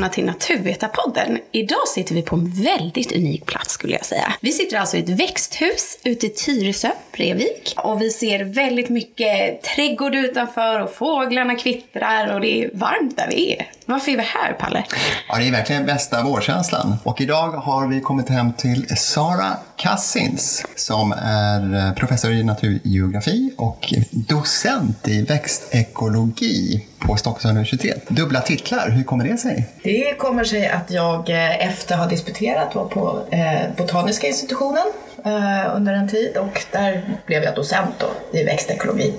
välkomna till Naturvetarpodden. Idag sitter vi på en väldigt unik plats skulle jag säga. Vi sitter alltså i ett växthus ute i Tyresö, Brevik. Och vi ser väldigt mycket trädgård utanför och fåglarna kvittrar och det är varmt där vi är. Varför är vi här, Palle? Ja, det är verkligen bästa vårkänslan. Och idag har vi kommit hem till Sara Kassins som är eh, professor i naturgeografi och docent i växtekologi på Stockholms universitet. Dubbla titlar, hur kommer det sig? Det kommer sig att jag eh, efter att ha disputerat var på eh, Botaniska institutionen eh, under en tid och där blev jag docent då, i växtekologi.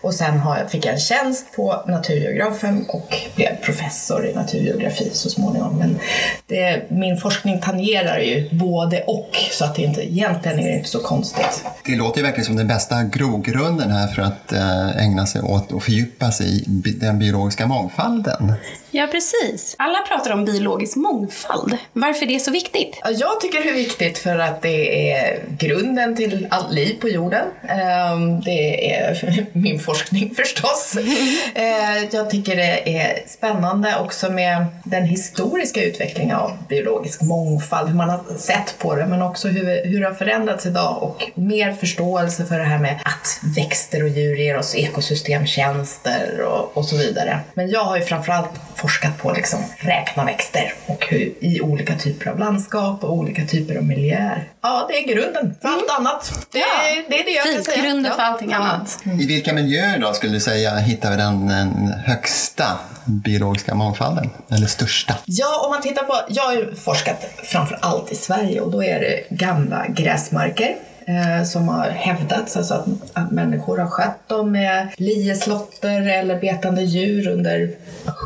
Och sen har, fick jag en tjänst på Naturgeografen och blev professor i naturgeografi så småningom. Men det, min forskning tangerar ju både och så att det inte, egentligen är det inte så konstigt. Det låter ju verkligen som den bästa grogrunden här för att eh, ägna sig åt och fördjupa sig i den biologiska mångfalden. Ja, precis. Alla pratar om biologisk mångfald. Varför är det så viktigt? Jag tycker det är viktigt för att det är grunden till allt liv på jorden. Ehm, det är min forskning förstås. Ehm, jag tycker det är spännande också med den historiska utvecklingen av biologisk mångfald, hur man har sett på det, men också hur, hur det har förändrats idag och mer förståelse för det här med att växter och djur ger oss ekosystemtjänster och, och så vidare. Men jag har ju framförallt forskat på liksom räkna växter och hur, i olika typer av landskap och olika typer av miljöer. Ja, det är grunden för allt mm. annat. Det, ja. det är det jag Fint, kan säga. grunden för allting ja. annat. Mm. I vilka miljöer då skulle du säga hittar vi den, den högsta biologiska mångfalden? Eller största? Ja, om man tittar på, jag har ju forskat framför allt i Sverige och då är det gamla gräsmarker eh, som har hävdats, alltså att, att människor har skött dem med lieslotter eller betande djur under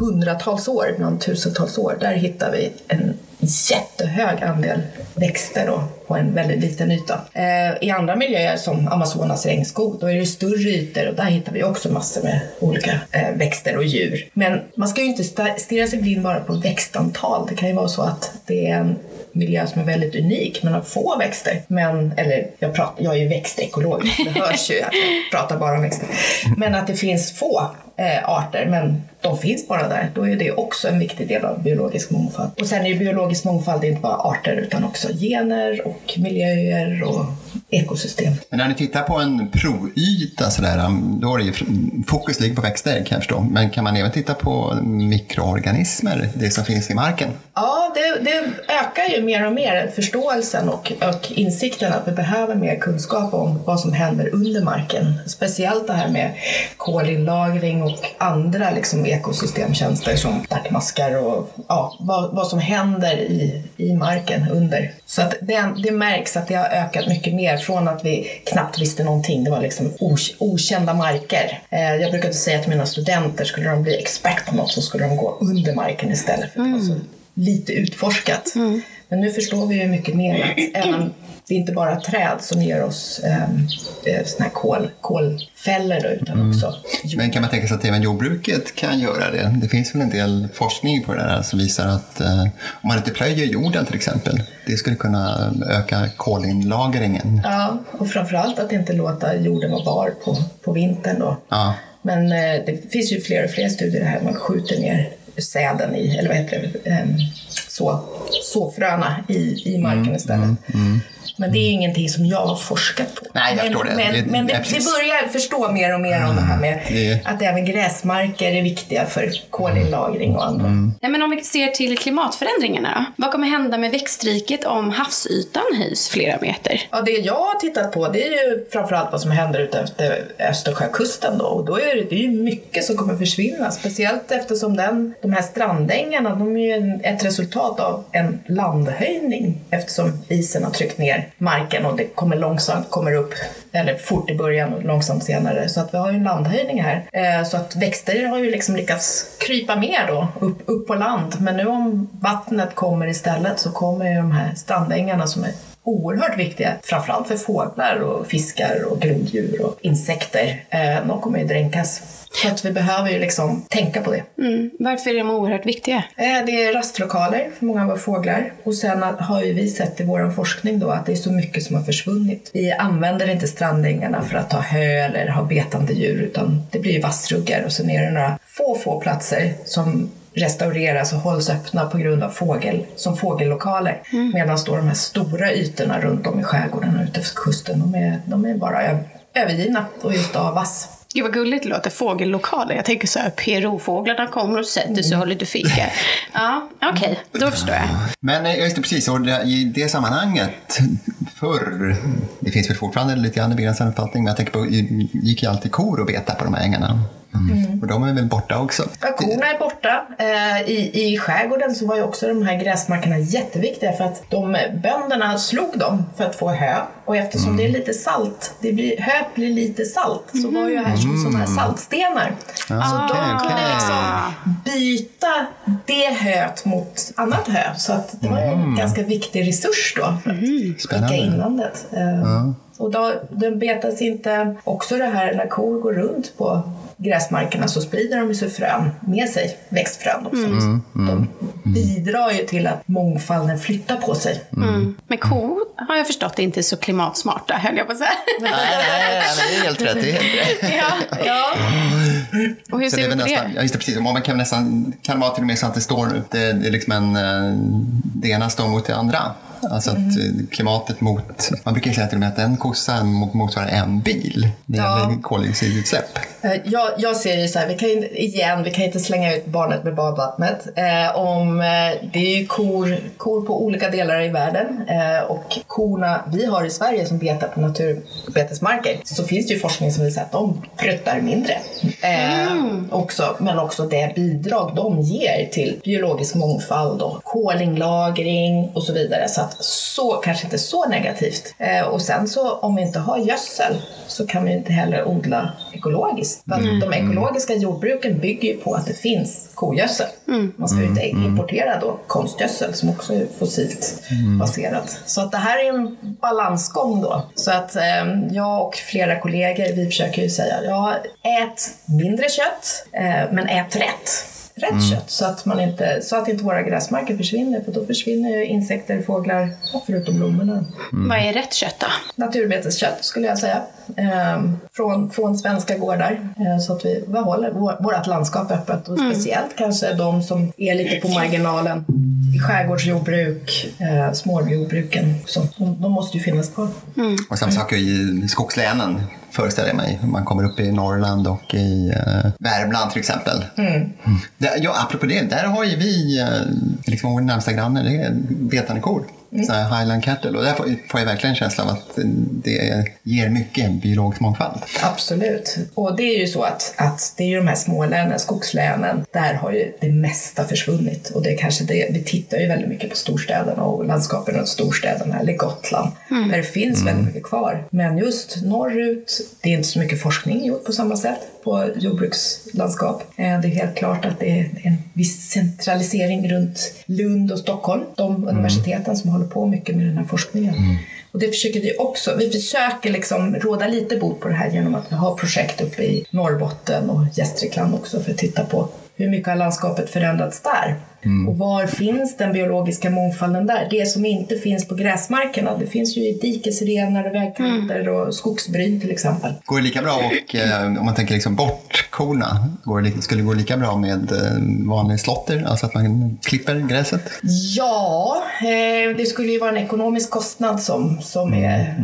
hundratals år, ibland tusentals år. Där hittar vi en jättehög andel växter då, på en väldigt liten yta. Eh, I andra miljöer som Amazonas regnskog, då är det större ytor och där hittar vi också massor med olika eh, växter och djur. Men man ska ju inte stirra sig blind bara på växtantal. Det kan ju vara så att det är en miljö som är väldigt unik men har få växter. Men, eller jag, pratar, jag är ju växtekolog, det hörs ju att jag pratar bara om växter. Men att det finns få eh, arter, men de finns bara där. Då är det också en viktig del av biologisk mångfald. Och sen är ju biologisk mångfald inte bara arter utan också gener och miljöer och ekosystem. Men när ni tittar på en provyta sådär, um, då är det ju fokus ligger på växter kan jag förstå. Men kan man även titta på mikroorganismer, det som finns i marken? Ja, det, det ökar ju mer och mer förståelsen och, och insikten att vi behöver mer kunskap om vad som händer under marken. Speciellt det här med kolinlagring och andra liksom ekosystemtjänster som tackmaskar och ja, vad, vad som händer i, i marken under. Så att det, det märks att det har ökat mycket mer från att vi knappt visste någonting. Det var liksom okända marker. Eh, jag brukade säga till mina studenter, skulle de bli expert på något så skulle de gå under marken istället för att mm. det var så lite utforskat. Mm. Men nu förstår vi ju mycket mer att även det är inte bara träd som ger oss ehm, eh, såna här kol, kolfällor då, utan mm. också. Men kan man tänka sig att även jordbruket kan göra det? Det finns väl en del forskning på det där som visar att eh, om man inte plöjer jorden till exempel, det skulle kunna öka kolinlagringen. Ja, och framförallt att inte låta jorden vara bar på, på vintern då. Ja. Men eh, det finns ju fler och fler studier här, man skjuter ner säden i, eller vad heter det, ehm, så, såfröna i, i marken mm, istället. Mm, mm. Men det är ingenting som jag har forskat på. Nej, jag men, det. Men, det, men det, det, börjar förstå mer och mer om det här med det. att även gräsmarker är viktiga för kolinlagring och andra. Mm. Nej, men om vi ser till klimatförändringarna då? Vad kommer hända med växtriket om havsytan höjs flera meter? Ja, det jag har tittat på det är ju framförallt vad som händer utefter Östersjökusten då. Och då är det, det är ju mycket som kommer försvinna. Speciellt eftersom den, de här strandängarna de är ju ett resultat av en landhöjning eftersom isen har tryckt ner marken och det kommer långsamt kommer upp, eller fort i början och långsamt senare. Så att vi har ju en landhöjning här. Eh, så att växter har ju liksom lyckats krypa mer då, upp, upp på land. Men nu om vattnet kommer istället så kommer ju de här strandängarna som är oerhört viktiga, framförallt för fåglar och fiskar och groddjur och insekter. Eh, de kommer ju dränkas. Så att vi behöver ju liksom tänka på det. Mm. Varför är de oerhört viktiga? Eh, det är rastlokaler för många av våra fåglar. Och sen har ju vi sett i vår forskning då att det är så mycket som har försvunnit. Vi använder inte strandängarna för att ha hö eller ha betande djur utan det blir vassruggar och sen är det några få, få platser som restaureras och hålls öppna på grund av fågel, som fågellokaler. Medan då de här stora ytorna runt om i skärgården och utefter kusten, de är, de är bara övergivna och just av vass. Gud vad gulligt det låter, fågellokaler. Jag tänker så här, PRO-fåglarna kommer och sätter sig och har lite fika. Ja, okej, då förstår jag. Men eh, just det, precis, och det, i det sammanhanget förr, det finns väl fortfarande lite grann i begränsad omfattning, men jag tänker på, gick ju alltid kor och beta på de här ängarna. Och de är väl borta också? Ja, korna är borta. Eh, I, I skärgården så var ju också de här gräsmarkerna jätteviktiga för att de bönderna slog dem för att få hö. Och eftersom det är lite salt, det blir, höet blir lite salt, så var ju här som sådana här saltstenar. så okej, de kunde okej. liksom byta det höet mot annat hö. Så att det var en ganska viktig resurs då för att Spännande. inlandet. Eh, Och då, den betas inte, också det här när kor går runt på gräsmarkerna så sprider de ju sig frön med sig, växtfrön också. De bidrar ju till att mångfalden flyttar på sig. Mm. Men kor har jag förstått är inte så klimatsmarta, höll jag på att säga. Nej, nej, nej, det är helt rätt. Det är helt rätt. ja, ja. Och hur Så det ser är vi på nästan, det? ja, just det, precis. Man kan nästan, kan det vara till och med så att det står, det, det är liksom en, eh, det ena står mot det andra. Alltså att eh, klimatet mot, man brukar säga till och med att en kossa mot- motsvarar en bil när det Ja. gäller koldioxidutsläpp. Eh, Jag, jag ser ju så här, vi kan igen, vi kan inte slänga ut barnet med badvattnet. Eh, om, eh, det är ju kor, kor på olika delar i världen eh, och korna vi har i Sverige som betar på naturbetesmarker så finns det ju forskning som visar att de pruttar mindre. Eh, också, men också det bidrag de ger till biologisk mångfald och kolinglagring och så vidare. Så att så kanske inte så negativt. Eh, och sen så om vi inte har gödsel så kan vi inte heller odla ekologiskt. För att de ekologiska jordbruken bygger ju på att det finns kogödsel. Man ska ju inte importera då konstgödsel som också är fossilt baserat. Så att det här är en balansgång då. Så att eh, jag och flera kollegor vi försöker ju säga ja, ät mindre kött eh, men ät rätt. Rätt kött så att, man inte, så att inte våra gräsmarker försvinner för då försvinner ju insekter, fåglar, förutom blommorna. Vad är rätt kött då? Naturbeteskött skulle jag säga. Ehm, från, från svenska gårdar. Ehm, så att vi behåller vår, vårt landskap öppet. Och speciellt kanske de som är lite på marginalen. I skärgårdsjordbruk, eh, småjordbruken. Så de, de måste ju finnas kvar. Och samma sak i skogslänen föreställer jag mig. Man kommer upp i Norrland och i eh, Värmland till exempel. Mm. Det, ja, apropå det, där har ju vi, eh, liksom vår närmsta granne, det är betande kor. Mm. Highland cattle. Och där får, får jag verkligen en känsla av att det ger mycket biologisk mångfald. Absolut. Och det är ju så att, att det är ju de här smålänen, skogslänen, där har ju det mesta försvunnit. Och det är kanske det, vi tittar ju väldigt mycket på storstäderna och landskapen runt storstäderna, eller Gotland, där det finns väldigt mycket kvar. Men just norrut, det är inte så mycket forskning gjort på samma sätt på jordbrukslandskap. Eh, Det är helt klart att det är en viss centralisering runt Lund och Stockholm, de universiteten som håller på mycket med den här forskningen. Och det försöker vi också. Vi försöker liksom råda lite bot på det här genom att vi har projekt uppe i Norrbotten och Gästrikland också för att titta på hur mycket har landskapet förändrats där? Och var finns den biologiska mångfalden där? Det som inte finns på gräsmarkerna, det finns ju i dikesrenar och vägkanter och skogsbryn till exempel. Går det lika bra och eh, om man tänker liksom bort korna, går det, skulle det gå lika bra med eh, vanlig slotter, alltså att man klipper gräset? Ja, eh, det skulle ju vara en ekonomisk kostnad som, som är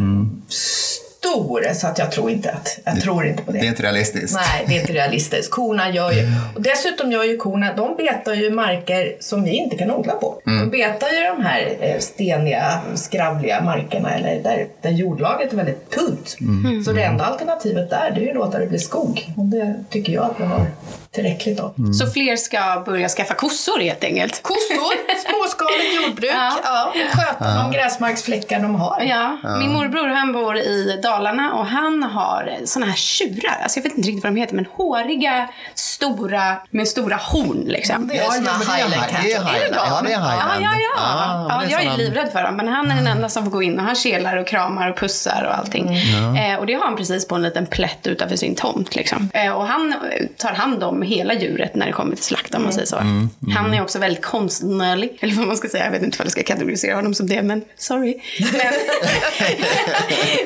stor så att jag tror inte att jag tror inte på Det är inte realistiskt. Nej, det är inte realistiskt. Korna gör ju... Och dessutom gör ju korna, de betar ju marker som vi inte kan odla på. De betar ju de här eh, steniga, skravliga markerna eller där, där jordlagret är väldigt tunt. Så det enda alternativet där, det är ju att låta det bli skog. Och det tycker jag att vi har tillräckligt av. Så fler ska börja skaffa kossor helt enkelt? Kossor, småskaligt jordbruk, Ja. ja. och sköta de gräsmarksfläckar de har. Ja, min morbror han bor i Dalarna och han har såna här tjurar. Alltså jag vet inte riktigt vad de heter, men håriga, stora, med stora horn liksom. Det är såna highland hi- det är cattle. highland. Ja, det är Ja, highland. ja, ja. Ah, ja det är jag är såna- livrädd för dem, men han är den enda som får gå in och han kelar och kramar och pussar och allting. Eh, och det har han precis på en liten plätt utanför sin tomt. Liksom. Eh, och han eh, tar hand om hela djuret när det kommer till slakt om man säger så. Han är också väldigt konstnärlig, eller vad man ska säga. Jag vet inte vad jag ska kategorisera honom som det, men sorry. Men,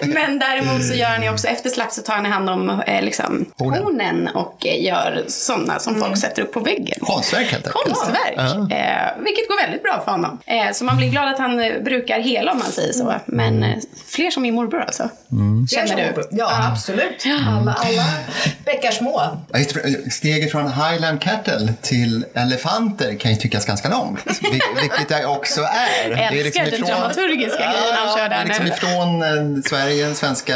men däremot så gör han ju också, efter slakt så tar han hand om eh, liksom, Hornen. hornen och eh, gör sådana som folk sätter upp på väggen. Konstverk helt enkelt. Konstverk, eh, vilket går väldigt bra för honom. Eh, så man blir glad att han eh, brukar hela om man säger så. Men eh, fler som min morbror alltså. Som Känner du? Ja, absolut. Alla, alla bäckar små. Ja, det. Steget från Highland Cattle till elefanter kan ju tyckas ganska långt, vil- vilket det också är. Jag älskar den dramaturgiska grejen han kör det är där liksom nu. ifrån eh, Sverige, svenska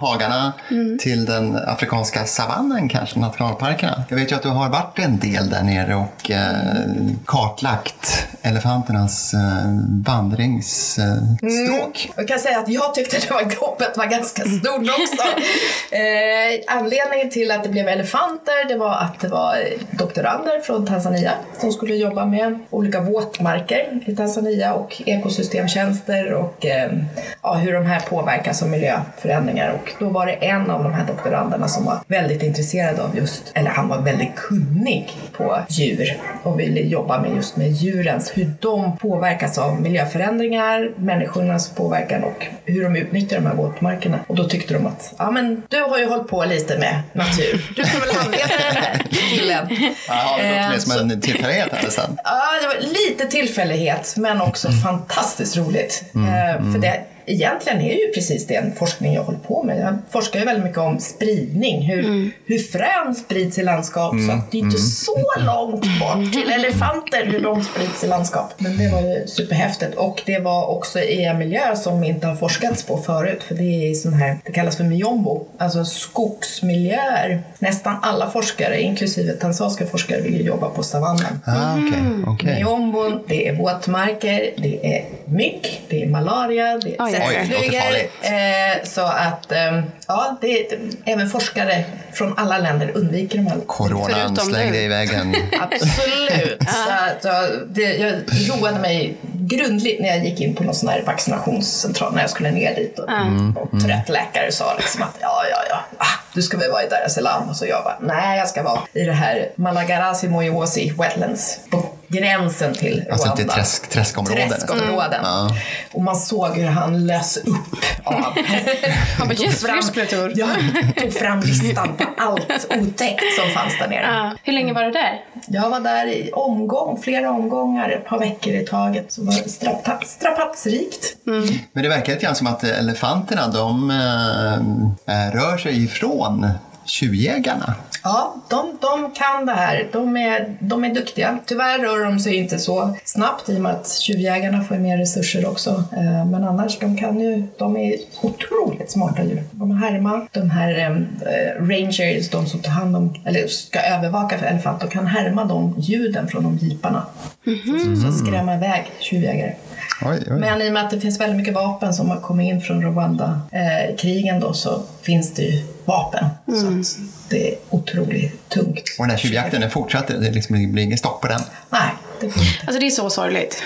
hagarna, Mm. till den afrikanska savannen kanske, nationalparkerna. Jag vet ju att du har varit en del där nere och eh, kartlagt elefanternas eh, vandringsstråk. Jag kan säga att jag tyckte det var gapet var ganska stort också. eh, anledningen till att det blev elefanter det var att det var doktorander från Tanzania som skulle jobba med olika våtmarker i Tanzania och ekosystemtjänster och eh, ja, hur de här påverkas av miljöförändringar. Och då var det en av de här doktoranderna som var väldigt intresserad av just, eller han var väldigt kunnig på djur och ville jobba med just med djurens, hur de påverkas av miljöförändringar, människornas påverkan och hur de utnyttjar de här våtmarkerna. Och då tyckte de att, ja men du har ju hållit på lite med natur, du kan väl handleda den här killen. Ja, det låter Eh, mer som en tillfällighet här nästan. Ja, det var lite tillfällighet men också fantastiskt roligt. Eh, För det egentligen är ju precis den forskning jag håller på med. Jag forskar ju väldigt mycket om spridning, hur, hur frön sprids i landskap. Så att det är inte så långt bort till elefanter hur de sprids i landskap. Men det var ju superhäftigt och det var också i en miljö som inte har forskats på förut. För det är i sån här, det kallas för myombo, alltså skogsmiljöer. Nästan alla forskare, inklusive tanzanska forskare, vill ju jobba på savannen. Ah, okej, okej. Myombon, det är våtmarker, det är mygg, det är malaria, det är Farligt. Eh, så att, eh, ja, det är, även forskare från alla länder undviker de här. Coronan slängde du. i väggen. Absolut. så ja, det, jag roade mig grundligt när jag gick in på någon sån här vaccinationscentral när jag skulle ner dit. Och, och trött läkare sa liksom att ja, ja, ja, ah, du ska väl vara i Dar es Salaam. Och så jag bara, nej, jag ska vara i det här Malagarasi Moyosi Wetlands på gränsen till Rwanda. Alltså till träsk, träskområden. Träskområden. Ja. Och man såg hur han lös upp av... Han bara, Tog yes, fram- fler. Ja, tog fram listan på allt otäckt som fanns där nere. Ja. Hur länge var du där? Jag var där i omgång, flera omgångar, ett par veckor i taget. Så var det strapa, strapatsrikt. Men det verkar lite grann som att elefanterna de eh, rör sig ifrån tjuvjägarna. Ja, de, de kan det här. De är, de är duktiga. Tyvärr rör de sig inte så snabbt i och med att tjuvjägarna får mer resurser också. Eh, Men annars, de kan ju, de är otroligt smarta djur. De härmar. De här eh, rangers, de som tar hand om, eller ska övervaka för elefanter, de kan härma de ljuden från de jeeparna. Så, så skrämma iväg tjuvjägare. Oj, oj. Men i och med att det finns väldigt mycket vapen som har kommit in från Rwanda-krigen då så finns det ju vapen. Så att det är otroligt tungt. Och den här tjuvjakten den fortsatte, det liksom blir inget stopp på den. Nej, det. Alltså det är så sorgligt.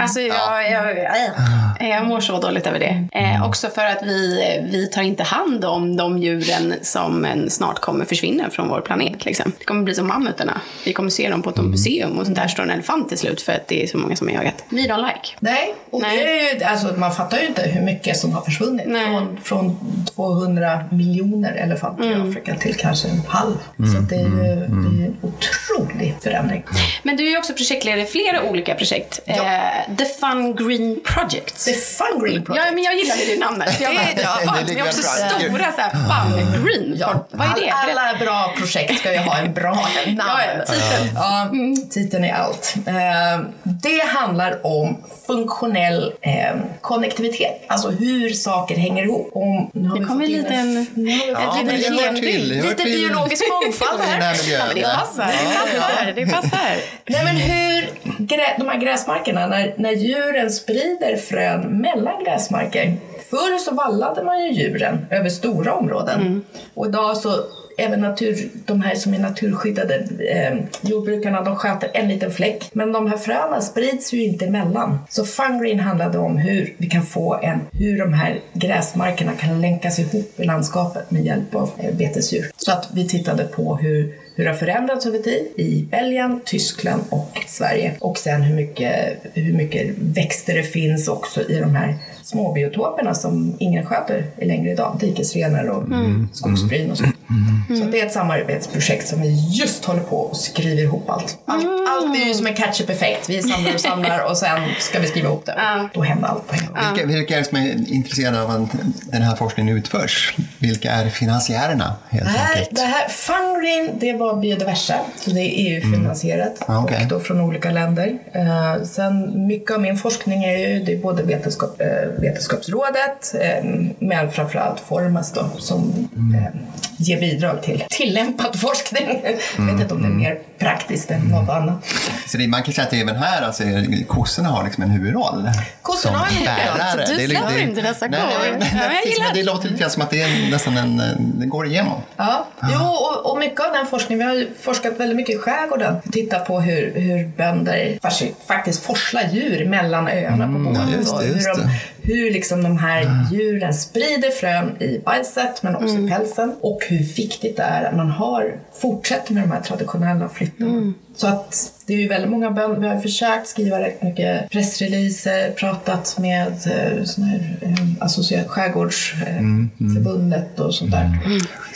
Alltså jag, jag, jag, jag mår så dåligt över det. Eh, också för att vi, vi tar inte hand om de djuren som snart kommer försvinna från vår planet. Liksom. Det kommer bli som mammutarna. Vi kommer se dem på ett museum och där står en elefant till slut för att det är så många som har jagat. We don't like. Nej, och Nej. Det är ju, alltså, man fattar ju inte hur mycket som har försvunnit. Nej. Från, från 200 miljoner elefanter i Afrika till kanske en halv. Så att det är ju det är en otrolig förändring. Men du är ju också projektledare i flera olika projekt. Ja. Eh, The Fun Green Project. Är Fun Green Project. Ja, men jag gillade det namnet. Jag bara, Det- ja, fan, det är också bra. stora så här, Fun Green. Ja, Vad är det? all- alla bra projekt ska ju ha en bra namn. Ja, ja, titeln. Ja, titeln är allt. Eh, Det handlar om funktionell eh, konnektivitet, alltså hur saker hänger ihop. Om, nu har Det kommer en- en- nu har vi ett fått in litet en till, det hör Lite biologisk mångfald här miljön. Det passar, det passar, det passar. Nej men hur, grä, de här gräsmarkerna, när, när djuren sprider frön mellan gräsmarker. Förr så vallade man ju djuren över stora områden. Och idag så Även natur, de här som är naturskyddade eh, jordbrukarna, de sköter en liten fläck. Men de här fröna sprids ju inte emellan. Så Fungreen handlade om hur vi kan få en, hur de här gräsmarkerna kan länkas ihop i landskapet med hjälp av eh, betesdjur. Så att vi tittade på hur hur det har förändrats över tid i Belgien, Tyskland och Sverige. Och sen hur mycket, hur mycket växter det finns också i de här småbiotoperna som ingen sköter i längre idag. Dikesrenar och skogsbryn och så. Så att det är ett samarbetsprojekt som vi just håller på och skriver ihop allt. Allt, allt är ju som en catch-up-effekt. Vi samlar och samlar och sen ska vi skriva ihop det. Då händer allt på en gång. Vilka, vilka är det som är intresserade av att den här forskningen utförs? Vilka är finansiärerna helt Det här, enkelt? det här Fungreen, det var biodiversa, så det är EU-finansierat Ah, okej. och då från olika länder. Eh, sen mycket av min forskning är ju det är både vetenskap, eh, Vetenskapsrådet eh, men framförallt Formas då som mm ger bidrag till tillämpad forskning. Jag vet inte om det är mer praktiskt än något annat. Så det, man kan säga att även här, alltså, kossorna har liksom en huvudroll. Kossorna har en huvudroll, så du släpper inte dessa nej, kor. nej, nej, jag precis, men Det låter lite som att det är nästan en, det går igenom. Ja, jo, och, och mycket av den forskningen, vi har forskat väldigt mycket i skärgården. Tittat på hur, hur bönder faktiskt forslar djur mellan öarna på båt. ja, just det, och just hur, de, hur liksom de här djuren sprider frön i bajset men också i pälsen. Och hur viktigt det är att man har, fortsätter med de här traditionella flyttarna. Mm. Så att det är ju väldigt många bönder, vi har försökt skriva rätt mycket pressreleaser, pratat med eh, såna här, eh, associa- skärgårdsförbundet och sånt där.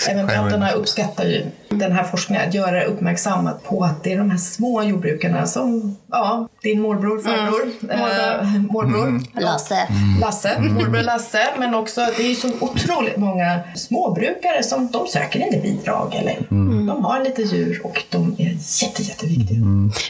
Även bönderna uppskattar ju den här forskningen, att göra det uppmärksammat på att det är de här små jordbrukarna som, ja, din morbror, farbror, eh, morbror, Lasse. Lasse, morbror Lasse, men också det är ju så otroligt många småbrukare som de söker inte bidrag eller de har lite djur och de.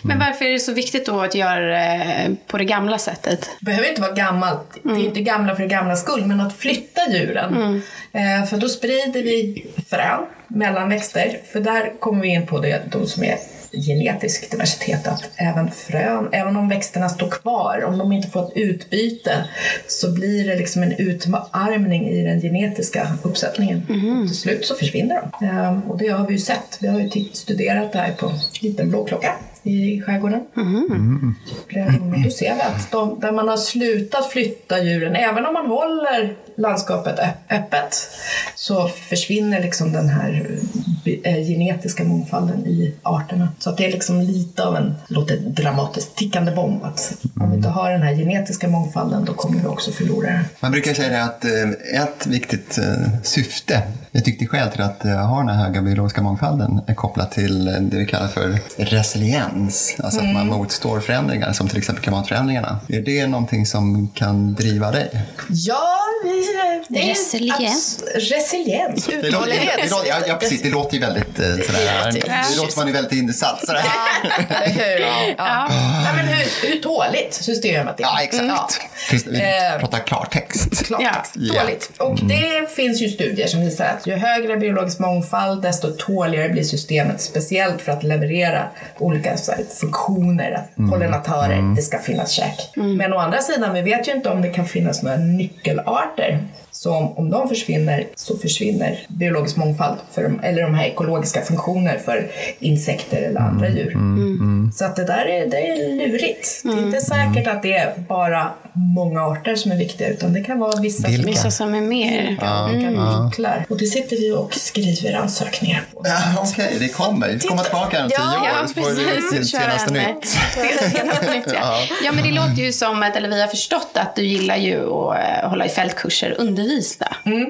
Men varför är det så viktigt då att göra det på det gamla sättet? behöver inte vara gammalt. Det är inte gamla för det gamla skull, men att flytta djuren. Eh, för då sprider vi frön mellan växter. För där kommer vi in på det de som är genetisk diversitet, att även frön, även om växterna står kvar, om de inte får ett utbyte så blir det liksom en utarmning i den genetiska uppsättningen. Och till slut så försvinner de. Eh, och det har vi ju sett. Vi har ju studerat det här på liten blåklocka i skärgården. Gånger. Då ser vi att de, där man har slutat flytta djuren, även om man håller landskapet öppet, så försvinner liksom den här eh, genetiska mångfalden i arterna. Så att det är liksom lite av en, låter dramatiskt, tickande bomb. Att om vi inte har den här genetiska mångfalden, då kommer vi också förlora den. Man brukar säga det att eh, ett viktigt syfte, jag tyckte skäl till att ha den här höga biologiska mångfalden är kopplat till det vi kallar för resiliens. Alltså att man motstår förändringar som till exempel klimatförändringarna. Är det någonting som kan driva dig? Ja, det är Resiliens. Resiliens, Det låter, uthållighet. ja, ja, precis. Det låter ju väldigt eh, sådär. Det låter man är väldigt insatt. Sådär. Eller hur? Ja. Nej, men hur, hur tåligt systemet är. Ja, exakt. Det- Vi Eh, pratar klartext. Klartext. Ja. Dåligt. Och det finns ju studier som visar att ju högre biologisk mångfald desto tåligare blir systemet. Speciellt för att leverera olika så här, funktioner, pollinatörer, det ska finnas käk. Men å andra sidan, vi vet ju inte om det kan finnas några nyckelarter. Så om, om de försvinner så försvinner biologisk mångfald, för de, eller de här ekologiska funktioner för insekter eller andra djur. Så att det där är, det är lurigt. Det är inte säkert att det är bara många arter som är viktiga, utan det kan vara vissa Vilka? Vissa som är mer... olika vinklar. Och det sitter vi och skriver ansökningar på. Ja, Okej, det kommer. Vi komma tillbaka om tio Ja, år så får Kör senaste en, nytt. se- Senaste nytt, ja. ja, men det låter ju som att, eller vi har förstått att du gillar ju att eh, hålla i fältkurser, undervisa.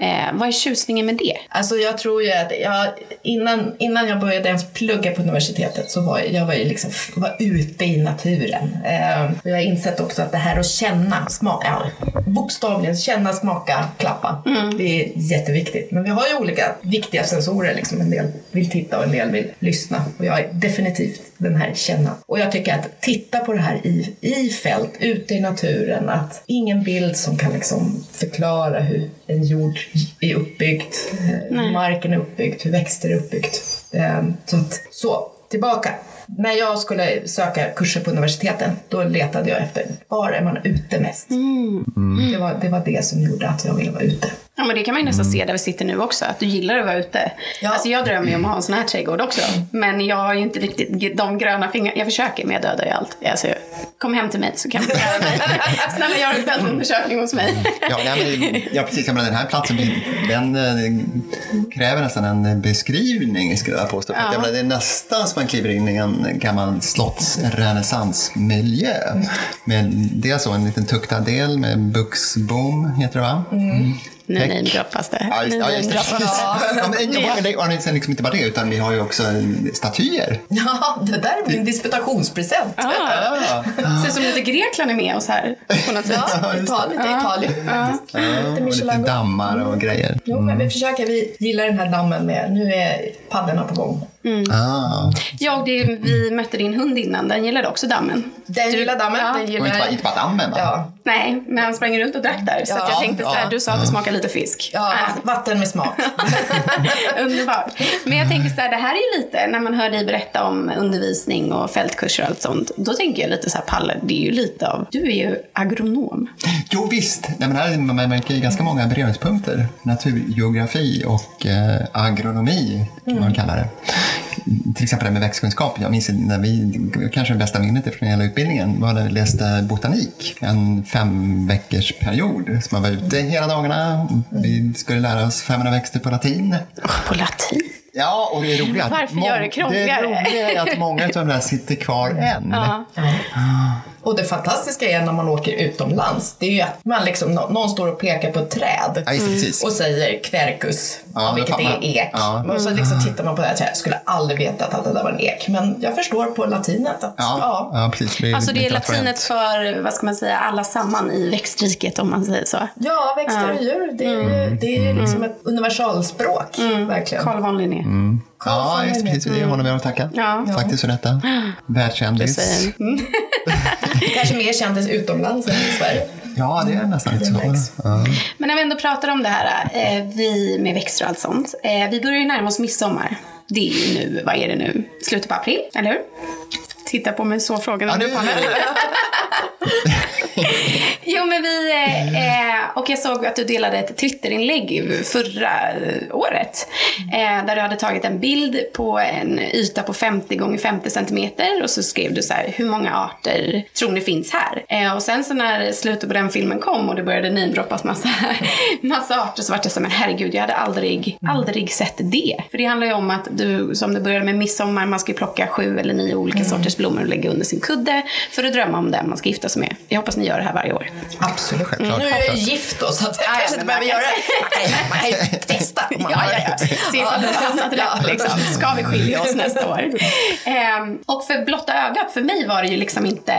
Eh, vad är tjusningen med det? Alltså jag tror ju att jag, innan, innan jag började ens plugga på universitetet så var jag, var ju liksom var ute i naturen. Eh, och jag har insett också att det här att känna, smaka, ja, bokstavligen känna, smaka, klappa. Det är jätteviktigt. Men vi har ju olika viktiga sensorer. Liksom. En del vill titta och en del vill lyssna. Och jag är definitivt den här känna. Och jag tycker att titta på det här i, i fält, ute i naturen. Att ingen bild som kan liksom förklara hur en jord är uppbyggd, eh, hur marken är uppbyggd, hur växter är uppbyggt. Eh, Så, att, så tillbaka. När jag skulle söka kurser på universiteten, då letade jag efter var är man ute mest. Det, var, det var det som gjorde att jag ville vara ute. Ja, men det kan man ju nästan se där vi sitter nu också, att du gillar att vara ute. Ja. Alltså jag drömmer ju om att ha en sån här trädgård också. Men jag har ju inte riktigt de gröna fingrarna. Jag försöker, men jag dödar ju allt. Alltså, kom hem till mig så kan vi göra det. Snälla gör en fältundersökning hos mig. Ja, nej, men, ja, precis. Jag menar, den här platsen den eh, kräver nästan en beskrivning, skulle jag påstå. Menar, det är nästan som man kliver in i en en gammal slottsrenässansmiljö. Med dels så en liten tuktad del med buxbom, heter det va? Mm. Nu namedroppas det. Ja, just, ja, just det. Ja, men, ja, och sen liksom inte bara det, utan vi har ju också statyer. Ja, det där är min disputationspresent. Ah, Ja, ser ut som lite Grekland är med oss här på något sätt. Ja, Italien, det är Italien. faktiskt. Lite och lite Michelin. dammar och grejer. Jo, men vi försöker. Vi gillar den här dammen med. Nu är paddorna på gång. Ah. Ja, och det, vi mötte din hund innan. Den gillade också dammen. Den gillar dammen. Ja. Den Och gillar... inte bara, inte bara dammen va? Ja, Nej, men han sprang runt och drack där. Så att Ja, jag tänkte så här, ja. du sa att det smakar lite fisk. ja Ah, vatten med smak. Underbart. Men jag tänker så här, det här är ju lite, när man hör dig berätta om undervisning och fältkurser och allt sånt. Då tänker jag lite så här, Palle, det är ju lite av, du är ju agronom. Jo visst, Nej, men här, man märker ju ganska många beröringspunkter. Naturgeografi och eh, agronomi kan man kalla det. Till exempel det här med växtkunskap. Jag minns när vi, kanske det bästa minnet från hela utbildningen var när vi läste botanik. En fem veckors period. Så man var ute hela dagarna. Vi skulle lära oss 500 växter på latin. På latin. Ja, och det är roliga att Varför gör det krångligare? Det roliga är att många av de där sitter kvar än. Ja. Och det fantastiska är när man åker utomlands, det är ju att man liksom, nå- någon står och pekar på ett träd Ja, och säger quercus, Ja, vilket är ek. Ja. Och så liksom tittar man på det här jag skulle aldrig veta att det där var en ek. Men jag förstår på latinet att Ja, ja. ja. precis. Det Alltså det är latinet för, vad ska man säga, alla samman i växtriket om man säger så. Ja, växter och djur. Det är ju det är ju liksom ett universalspråk, verkligen. Carl von Linné. Carl Ja, just precis. Det är honom vi har att tacka. Ja. Faktiskt för detta. Världskändis. Mm. Kanske mer kändis utomlands än i Sverige. Ja, det är nästan lite så. Ja. Men när vi ändå pratar om det här, eh, vi med växter och allt sånt. Eh, vi börjar ju närma oss midsommar. Det är ju nu, vad är det nu? Slutet på april, eller hur? Titta på mig så frågan Ja, du nu. Jo men vi, eh, och jag såg att du delade ett Twitterinlägg förra eh, året. Eh, där du hade tagit en bild på en yta på 50 gånger 50 centimeter och så skrev du så här, hur många arter tror ni finns här? Eh, och sen så när slutet på den filmen kom och det började namedroppas massa, massa arter så vart jag så men herregud jag hade aldrig, aldrig sett det. För det handlar ju om att du, som det började med midsommar, man ska ju plocka sju eller nio olika sorters blommor och lägga under sin kudde för att drömma om den man ska gifta sig med. Jag hoppas ni gör det här varje år. Absolut. Självklart. Nu är jag gift då, så att jag Ja, ja, kanske men inte behöver göra det. Man kan ju- Man kan ju testa om man Ja, har ja, ja. Se ifall har hamnat Ja. rätt liksom. Ska vi skilja oss nästa år? Ehm, och för blotta ögat, för mig var det ju liksom inte...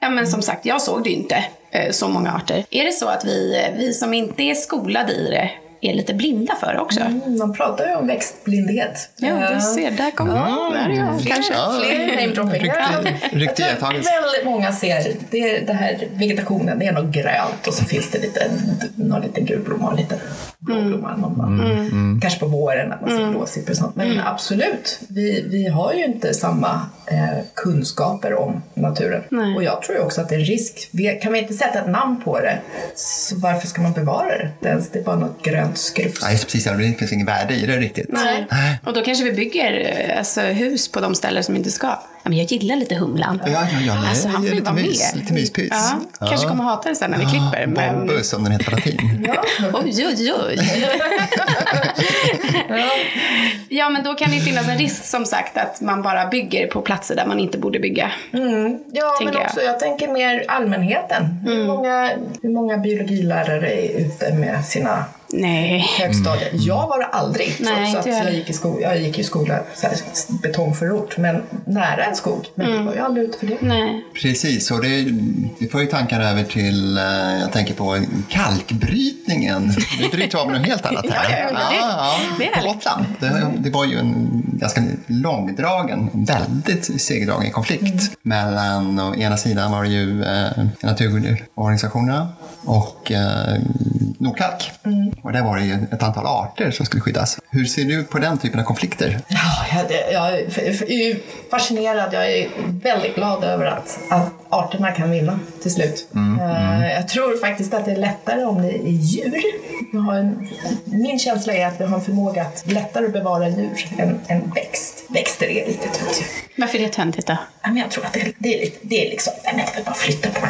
Ja men som sagt, jag såg det ju inte eh, så många arter. Är det så att vi, vi som inte är skolade i det är lite blinda för det också? Mm, Man pratar ju om växtblindhet. Ja, du ser, där kommer Ja, där är jag fler, kanske. Ja, fler namedropping. riktig- iakttagelse. Väldigt många ser det, det här vegetationen, det är något grönt och så finns det lite, någon liten gul blomma och lite blå blomma. Man bara, Mm, Kanske på våren att man ser blåsippor och sånt. Men absolut, vi, vi har ju inte samma eh, kunskaper om naturen. Nej. Och jag tror ju också att det är en risk. Vi, kan vi inte sätta ett namn på det, så varför ska man bevara det? Är, det är bara något grönt skrufs. Nej, precis. Det finns ingen värde i det riktigt. Nej. Och då kanske vi bygger eh, alltså, hus på de ställen som inte ska. Ja, men jag gillar lite humlan. Ja, ja, ja. nej, Alltså, han får ju lite vara mys, med. Lite myspys. Ja, kanske kommer hata det sen när vi klipper. Men... Bombus, som den heter på latin. Ja. Oj, oj, oj. ja, men då kan det ju finnas en risk som sagt att man bara bygger på platser där man inte borde bygga. Ja, tänker men jag. också jag tänker mer allmänheten. Hur, många, hur många biologilärare är ute med sina Nej. högstadiet? Jag var det aldrig, Nej, trots att jag jag gick i skola. Jag gick i skola, så här, betongförort, men nära en skog. Men vi var ju aldrig ute för det. Nej. Precis, och det, det får ju tankar över till, eh, jag tänker på kalkbrytningen. Vi bryter av något helt annat här. Ja, ja, det- det är på. Gotland. Det, det var ju en ganska långdragen, väldigt segdragen konflikt. Mm. Mellan, å ena sidan var det ju eh, naturorganisationerna och eh, Nordkalk. Mm. Och där var det ju ett antal arter som skulle skyddas. Hur ser du på den typen av konflikter? Ja, jag, jag är fascinerad. Jag är väldigt glad över att, att arterna kan vinna till slut. Eh, Jag tror faktiskt att det är lättare om det är djur. En, min känsla är att vi har en förmåga att lättare bevara djur än, än växt. Växter är lite töntigt. Varför är det töntigt då? Ja, men jag tror att det, det är lite, det är liksom, nej men det är väl bara att flytta på.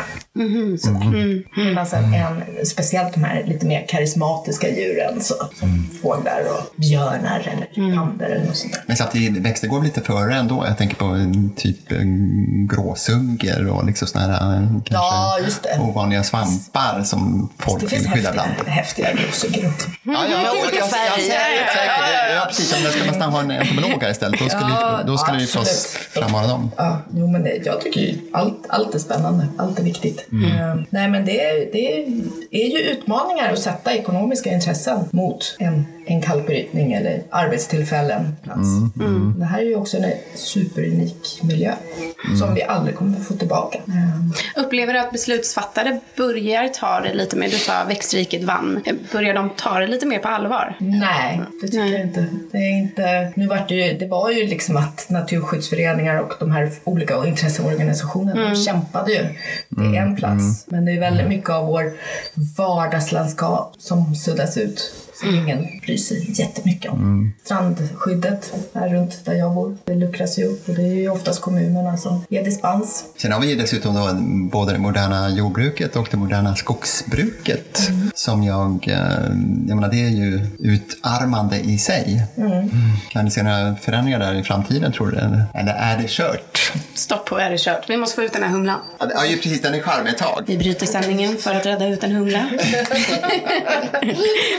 Sådär. Medan en, en, speciellt de här lite mer karismatiska djuren, så, som fåglar och björnar eller pandor eller något sånt där. Men samtidigt, växter går lite före ändå. Jag tänker på en typ en gråsunger och liksom såna här eh, kanske Ja, just det. ovanliga svampar som folk Det finns vill skydda häftiga, bland. häftiga gråsuggor också. Ja, ja, Med jag, olika färger. Ja, precis. Men ska man nästan ha en entomolog här istället. Då skulle, Ja, vi, då skulle vi absolut. förstås framhålla dem. Ja, jo, men det, jag tycker ju allt, allt är spännande. Allt är viktigt. Mm. Ehm, nej, men det, det är ju utmaningar att sätta ekonomiska intressen mot en, en kalkbrytning eller arbetstillfällen. Plats. Det här är ju också en superunik miljö som vi aldrig kommer att få tillbaka. Eh, Upplever du att beslutsfattare börjar ta det lite mer, du sa växtriket vann, börjar de ta det lite mer på allvar? Nej, det tycker Nej. jag inte. Det, är inte nu var det, ju, det var ju liksom att naturskyddsföreningar och de här olika intresseorganisationerna de kämpade ju. Det är en plats. Men det är väldigt mycket av vår vardagslandskap som suddas ut. Som ingen bryr sig jättemycket om. Strandskyddet här runt där jag bor, det luckras ju upp och det är ju oftast kommunerna som ger dispens. Sen har vi ju dessutom då både det moderna jordbruket och det moderna skogsbruket som jag, eh, jag menar det är ju utarmande i sig. Kan ni se några förändringar där i framtiden tror du? Eller är det kört? Stopp på är det kört. Vi måste få ut den här humlan. Ja, ju precis, den är charmig ett tag. Vi bryter sändningen för att rädda ut en humla.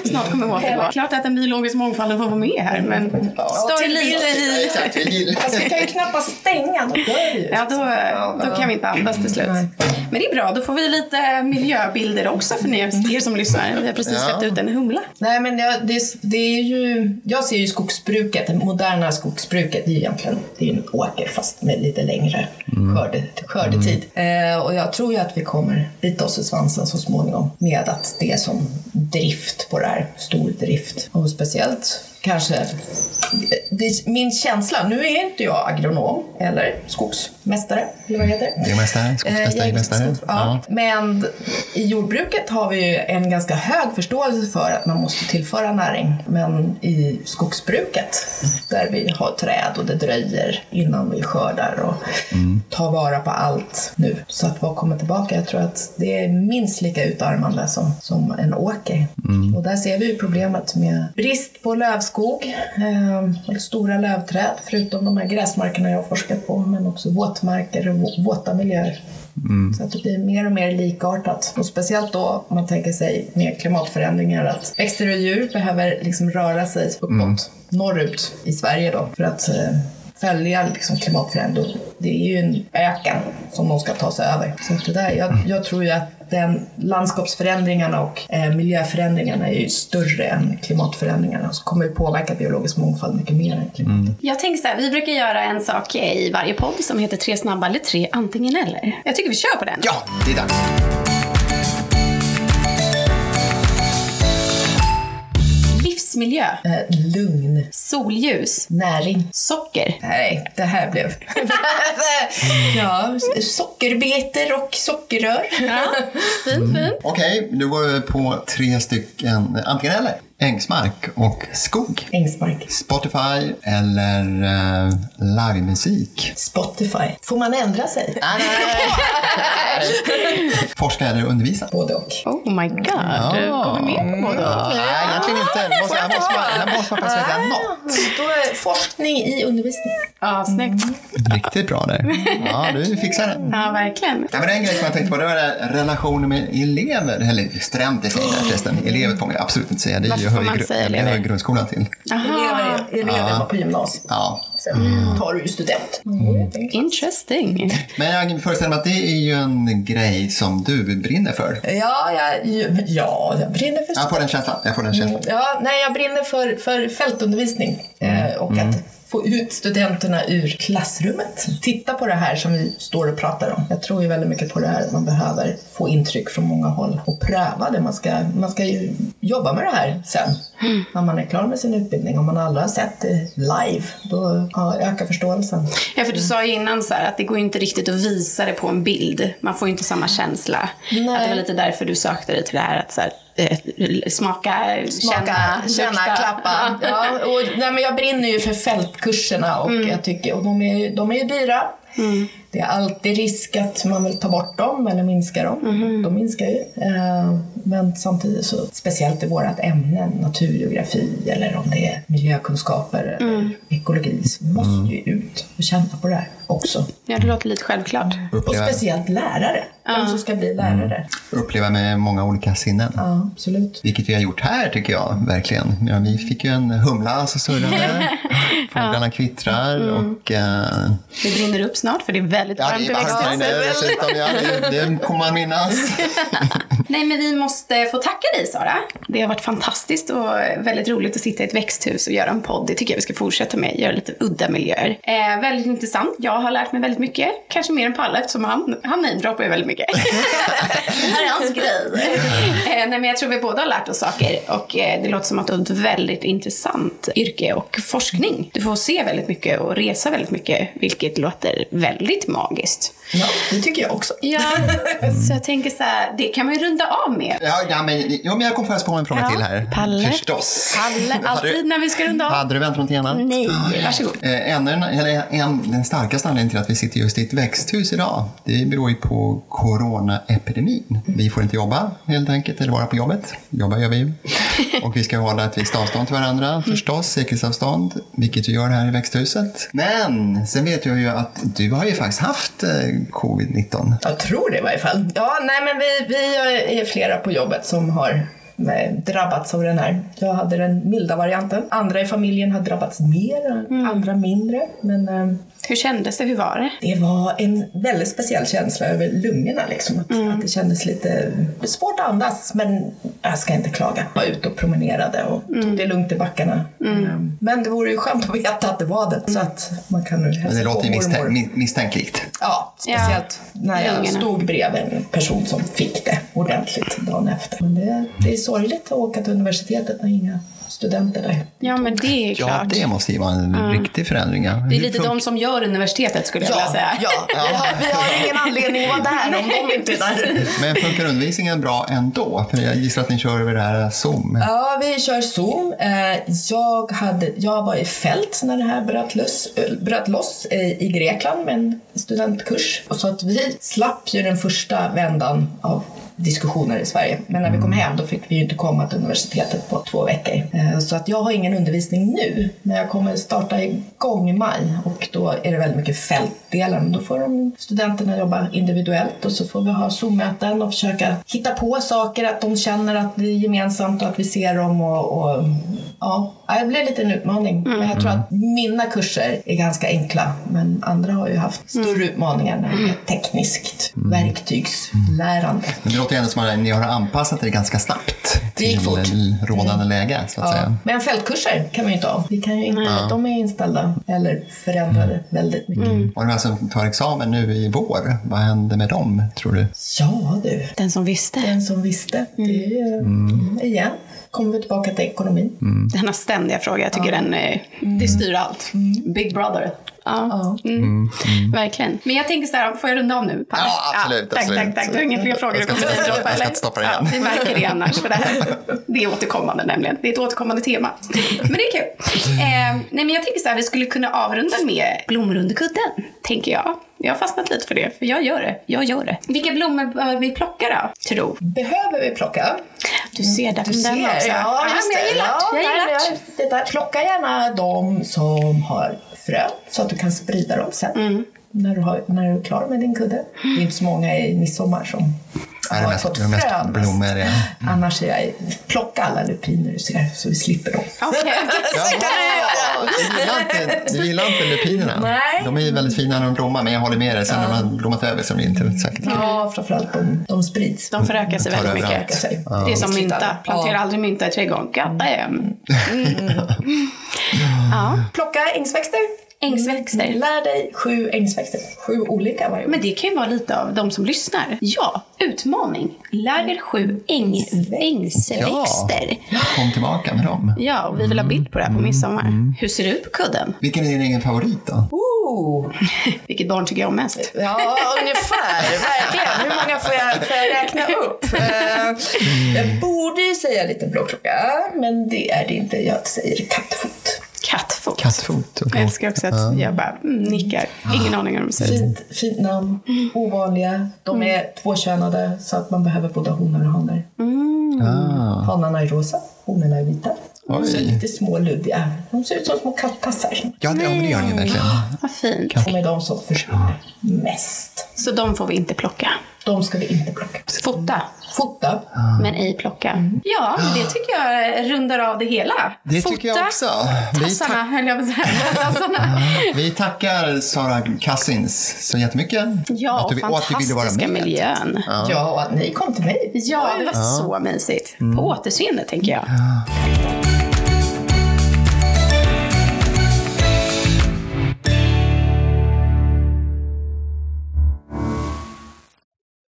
Snart kommer återgå. Klart att den biologiska mångfalden får vara med här, men stör till lite Ja, i... exakt, vi kan ju knappast stänga, då dör det ju. Ja, då, då kan vi inte andas till slut. Men det är bra, då får vi lite miljöbilder också för er, som lyssnar. Vi har precis Ja. släppt ut en humla. Nej, men jag, det, det är ju, jag ser ju skogsbruket, det moderna skogsbruket, det är ju egentligen det är en åker fast med lite längre skörde, skördetid. Eh, och jag tror ju att vi kommer bita oss i svansen så småningom med att det är som drift på det här, stor drift. Och speciellt kanske, min känsla, nu är inte jag agronom eller skogsmästare, eller vad heter det? Jägmästare, Eh, skogsmästare, jägmästare. jägmästare, Ja. Men i jordbruket har vi ju en ganska hög förståelse för att man måste tillföra näring. Men i skogsbruket, där vi har träd och det dröjer innan vi skördar och tar vara på allt nu. Så att vad kommer tillbaka? Jag tror att det är minst lika utarmande som, som en åker. Och där ser vi ju problemet med brist på lövskog, eh, och stora lövträd, förutom de här gräsmarkerna jag har forskat på, men också våtmarker och vå- våta miljöer. Så att det blir mer och mer likartat. Och speciellt då om man tänker sig med klimatförändringar att växter och djur behöver liksom röra sig uppåt, norrut i Sverige då för att eh, följa liksom klimatförändring. Det är ju en öken som de ska ta sig över. Så det där, jag, jag tror ju att den landskapsförändringarna och eh, miljöförändringarna är ju större än klimatförändringarna. Så kommer det påverka biologisk mångfald mycket mer än klimatet. Jag tänker så här, vi brukar göra en sak i varje podd som heter tre snabba eller tre antingen eller. Jag tycker vi kör på den. Ja, det är dags. Livsmiljö, Eh, lugn, solljus, näring. socker. Nej, det här blev... ja, sockerbetor och sockerrör. Ja, fint, fint. Okej, nu går vi på tre stycken antingen eller. Ängsmark och skog. Ängsmark. Spotify eller uh, livemusik. Spotify. Får man ändra sig? Forska eller undervisa. Både och. Oh my god, går vi med på båda? Ja, nej, egentligen inte. Det måste, här måste man, här måste man faktiskt säga något. Då är forskning i undervisning. Ja, snyggt. Riktigt bra där. Ja, du fixar det. Ja, verkligen. Ja, men en grej som jag tänkte på det var relationer med elever, eller studenter säger jag förresten. Elever får man ju absolut inte säga, det Varför hör får man säga det elever? hör grundskolan till. Aha. Elever, elever var på gymnasiet. Ja. Sen tar du ju student. Mm. Interesting. Men jag föreställer mig att det är ju en grej som du brinner för. Ja, jag, ja, jag brinner för Jag får den känslan. Jag får den känslan. Ja, nej, jag brinner för, för fältundervisning eh, och att få ut studenterna ur klassrummet. Titta på det här som vi står och pratar om. Jag tror ju väldigt mycket på det här att man behöver få intryck från många håll och pröva det. Man ska, man ska ju jobba med det här sen när man är klar med sin utbildning. Om man aldrig har sett det live, då ökar förståelsen. Ja, för du sa ju innan så här att det går inte riktigt att visa det på en bild. Man får ju inte samma känsla. Nej. Att det var lite därför du sökte dig till det här att så här, smaka, Smaka, känna, känna, klappa. Ja, och, nej, men jag brinner ju för fältkurserna och, jag tycker, och de, är, de är ju dyra. Det är alltid risk att man vill ta bort dem eller minska dem. De minskar ju. Eh, Men samtidigt så, speciellt i vårt ämne, naturgeografi eller om det är miljökunskaper eller ekologi, så måste ju ut och känna på det här också. Ja, det låter lite självklart. Och Uppleva, speciellt lärare, de som ska bli lärare. uppleva med många olika sinnen. Ja, absolut. Vilket vi har gjort här tycker jag, verkligen. Ja, vi fick ju en humla som surrade, fåglarna kvittrar och... eh, Det brinner upp snart för det är väldigt ja, varmt i växthuset. Ja, det, det kommer man minnas. Nej, men vi måste få tacka dig Sara. Det har varit fantastiskt och väldigt roligt att sitta i ett växthus och göra en podd. Det tycker jag vi ska fortsätta med, göra lite udda miljöer. Eh, väldigt intressant. Jag har lärt mig väldigt mycket, kanske mer än Palle eftersom han, han namedroppar ju väldigt mycket. det här är hans grej. Eh, nej, men jag tror vi båda har lärt oss saker och eh, det låter som att du har ett väldigt intressant yrke och forskning. Du får se väldigt mycket och resa väldigt mycket, vilket låter väldigt magiskt. Ja, det tycker jag också. Ja, så jag tänker så här, det kan man ju runda av med. Ja, ja, men, ja, men jag kom först på en fråga Ja, till här. Palle. Förstås. Palle, alltid när vi ska runda av. Hade du väntat någonting annat? Nej, varsågod. Eh, En, eller en, den starkaste anledningen till att vi sitter just i ett växthus idag, det beror ju på coronaepidemin. Vi får inte jobba helt enkelt, eller vara på jobbet. Jobba gör vi ju. Och vi ska hålla ett visst avstånd till varandra förstås, säkerhetsavstånd, vilket vi gör här i växthuset. Men sen vet jag ju att du har ju faktiskt haft eh, covid-19. Jag tror det i varje fall. Ja, nej men vi, vi är flera på jobbet som har nej, drabbats av den här. Jag hade den milda varianten. Andra i familjen har drabbats mer, andra mindre. Men eh, hur kändes det? Hur var det? det var en väldigt speciell känsla över lungorna. Liksom. Att, att det kändes lite svårt att andas, men jag ska inte klaga. Jag var ute och promenerade och tog det lugnt i backarna. Eh, Men det vore ju skönt att veta att det var det, så att man kan hälsa Men det låter ju misstänk, mormor. mi- misstänkligt. Ja, speciellt när jag lungorna. stod bredvid en person som fick det ordentligt dagen efter. Men det, det är sorgligt att åka till universitetet när inga studenter där. Ja, men det är Ja, klart. det måste ju vara en riktig förändring. Ja. Det är lite de som gör universitetet skulle jag vilja Ja, säga. ja. Vi, har, vi har ingen anledning att vara där om de inte är där. Men funkar undervisningen bra ändå? För jag gissar att ni kör över det här Zoom. Ja, vi kör Zoom. Eh, Jag, hade, jag var i fält när det här bröt loss, eh, bröt loss eh, i Grekland med en studentkurs. Och så att vi slapp ju den första vändan av diskussioner i Sverige. Men när vi kom hem då fick vi ju inte komma till universitetet på två veckor. Eh, Så att jag har ingen undervisning nu. Men jag kommer starta igång i maj och då är det väldigt mycket fältdelen. Då får de studenterna jobba individuellt och så får vi ha Zoom-möten och försöka hitta på saker, att de känner att det är gemensamt och att vi ser dem och, och ja, det blir lite en utmaning. Men jag tror att mina kurser är ganska enkla men andra har ju haft större utmaningar när det är tekniskt verktygslärande. Men det låter ändå som att ni har anpassat er ganska snabbt Det gick till fort. rådande läge, så att Ja. säga. Men fältkurser kan vi ju inte ha. Vi kan ju inte, De är inställda eller förändrade väldigt mycket. Och de här som tar examen nu i vår, vad händer med dem, tror du? Ja du, Den som visste. den som visste. Det är ju, igen, kommer vi tillbaka till ekonomin. Denna ständiga fråga. Jag tycker den, eh, det styr allt. Big brother. Ja, Ja. mm. verkligen. Men jag tänker så här, får jag runda av nu? Palle? Ja, absolut, tack, absolut. tack, tack. Du har inga fler frågor Jag ska inte- droppa, jag ska inte stoppa det ja, igen. Vi märker det annars, för det här det är återkommande nämligen. Det är ett återkommande tema. Men det är kul. Eh, nej, men jag tänker så här, vi skulle kunna avrunda med blommor under kudden, tänker jag. Jag har fastnat lite för det, för jag gör det. Jag gör det. Vilka blommor behöver vi plocka då, tro? Behöver vi plocka? Du ser där Du den ser, också. ja just men jag det. gillar Ja, det. Jag gillar det där. Plocka gärna de som har frö så att du kan sprida dem sen. Mm. När, du har, när du är klar med din kudde. Det är inte så många i midsommar som Det har mest, fått är mest frön. blommor? Ja. Annars är jag plocka alla lupiner du ser så vi slipper dem. Okej. Jaha, du gillar inte, lupinerna? Nej. De är ju väldigt fina när de blommar, men jag håller med dig. Sen när de har blommat över så blir det inte säkert. Ja, framförallt de, de sprids. De förökar sig väldigt överallt. mycket. sig. Det är som mynta. Ja. Plantera aldrig mynta i trädgården. God damn. Mm. Ja. Plocka ängsväxter. Ängsväxter. Lär dig sju ängsväxter. Sju olika varje år. Men det kan ju vara lite av de som lyssnar. Ja, utmaning. Lär er sju äng, ängsväxter. Kom tillbaka med dem. Ja, och vi vill ha bild på det här på midsommar. Hur ser det ut på kudden? Vilken är din egen favorit då? Ooh. Vilket barn tycker jag om mest? Ja, ungefär. Verkligen. Hur många får jag, får jag räkna upp? Eh, jag borde ju säga lite blåklocka, men det är det inte. Jag säger kattfot. Kattfot. Jag älskar också att jag bara mm, nickar. Ingen aning om hur de ser ut. Fint, fint namn, ovanliga. De är tvåkönade så att man behöver både honor och hanar. Ah. Hanarna är rosa, honorna är vita. De är Oj. lite små luddiga. De ser ut som små kattpassar. Ja, det, ja, gör ju verkligen. Vad fint. De är de som försvinner mest. Så de får vi inte plocka. De ska vi inte plocka. Fota, Fota. men ej plocka. Ja, det tycker jag rundar av det hela. Det Fota tycker jag också. Vi, tassarna, tack- höll jag på att säga. Vi tackar Sara Cassins så jättemycket. Ja, Att du- och att du ville vara fantastiska med. miljön. Ja, och att ni kom till mig. Ja, det var så mysigt. På återseende, tänker jag.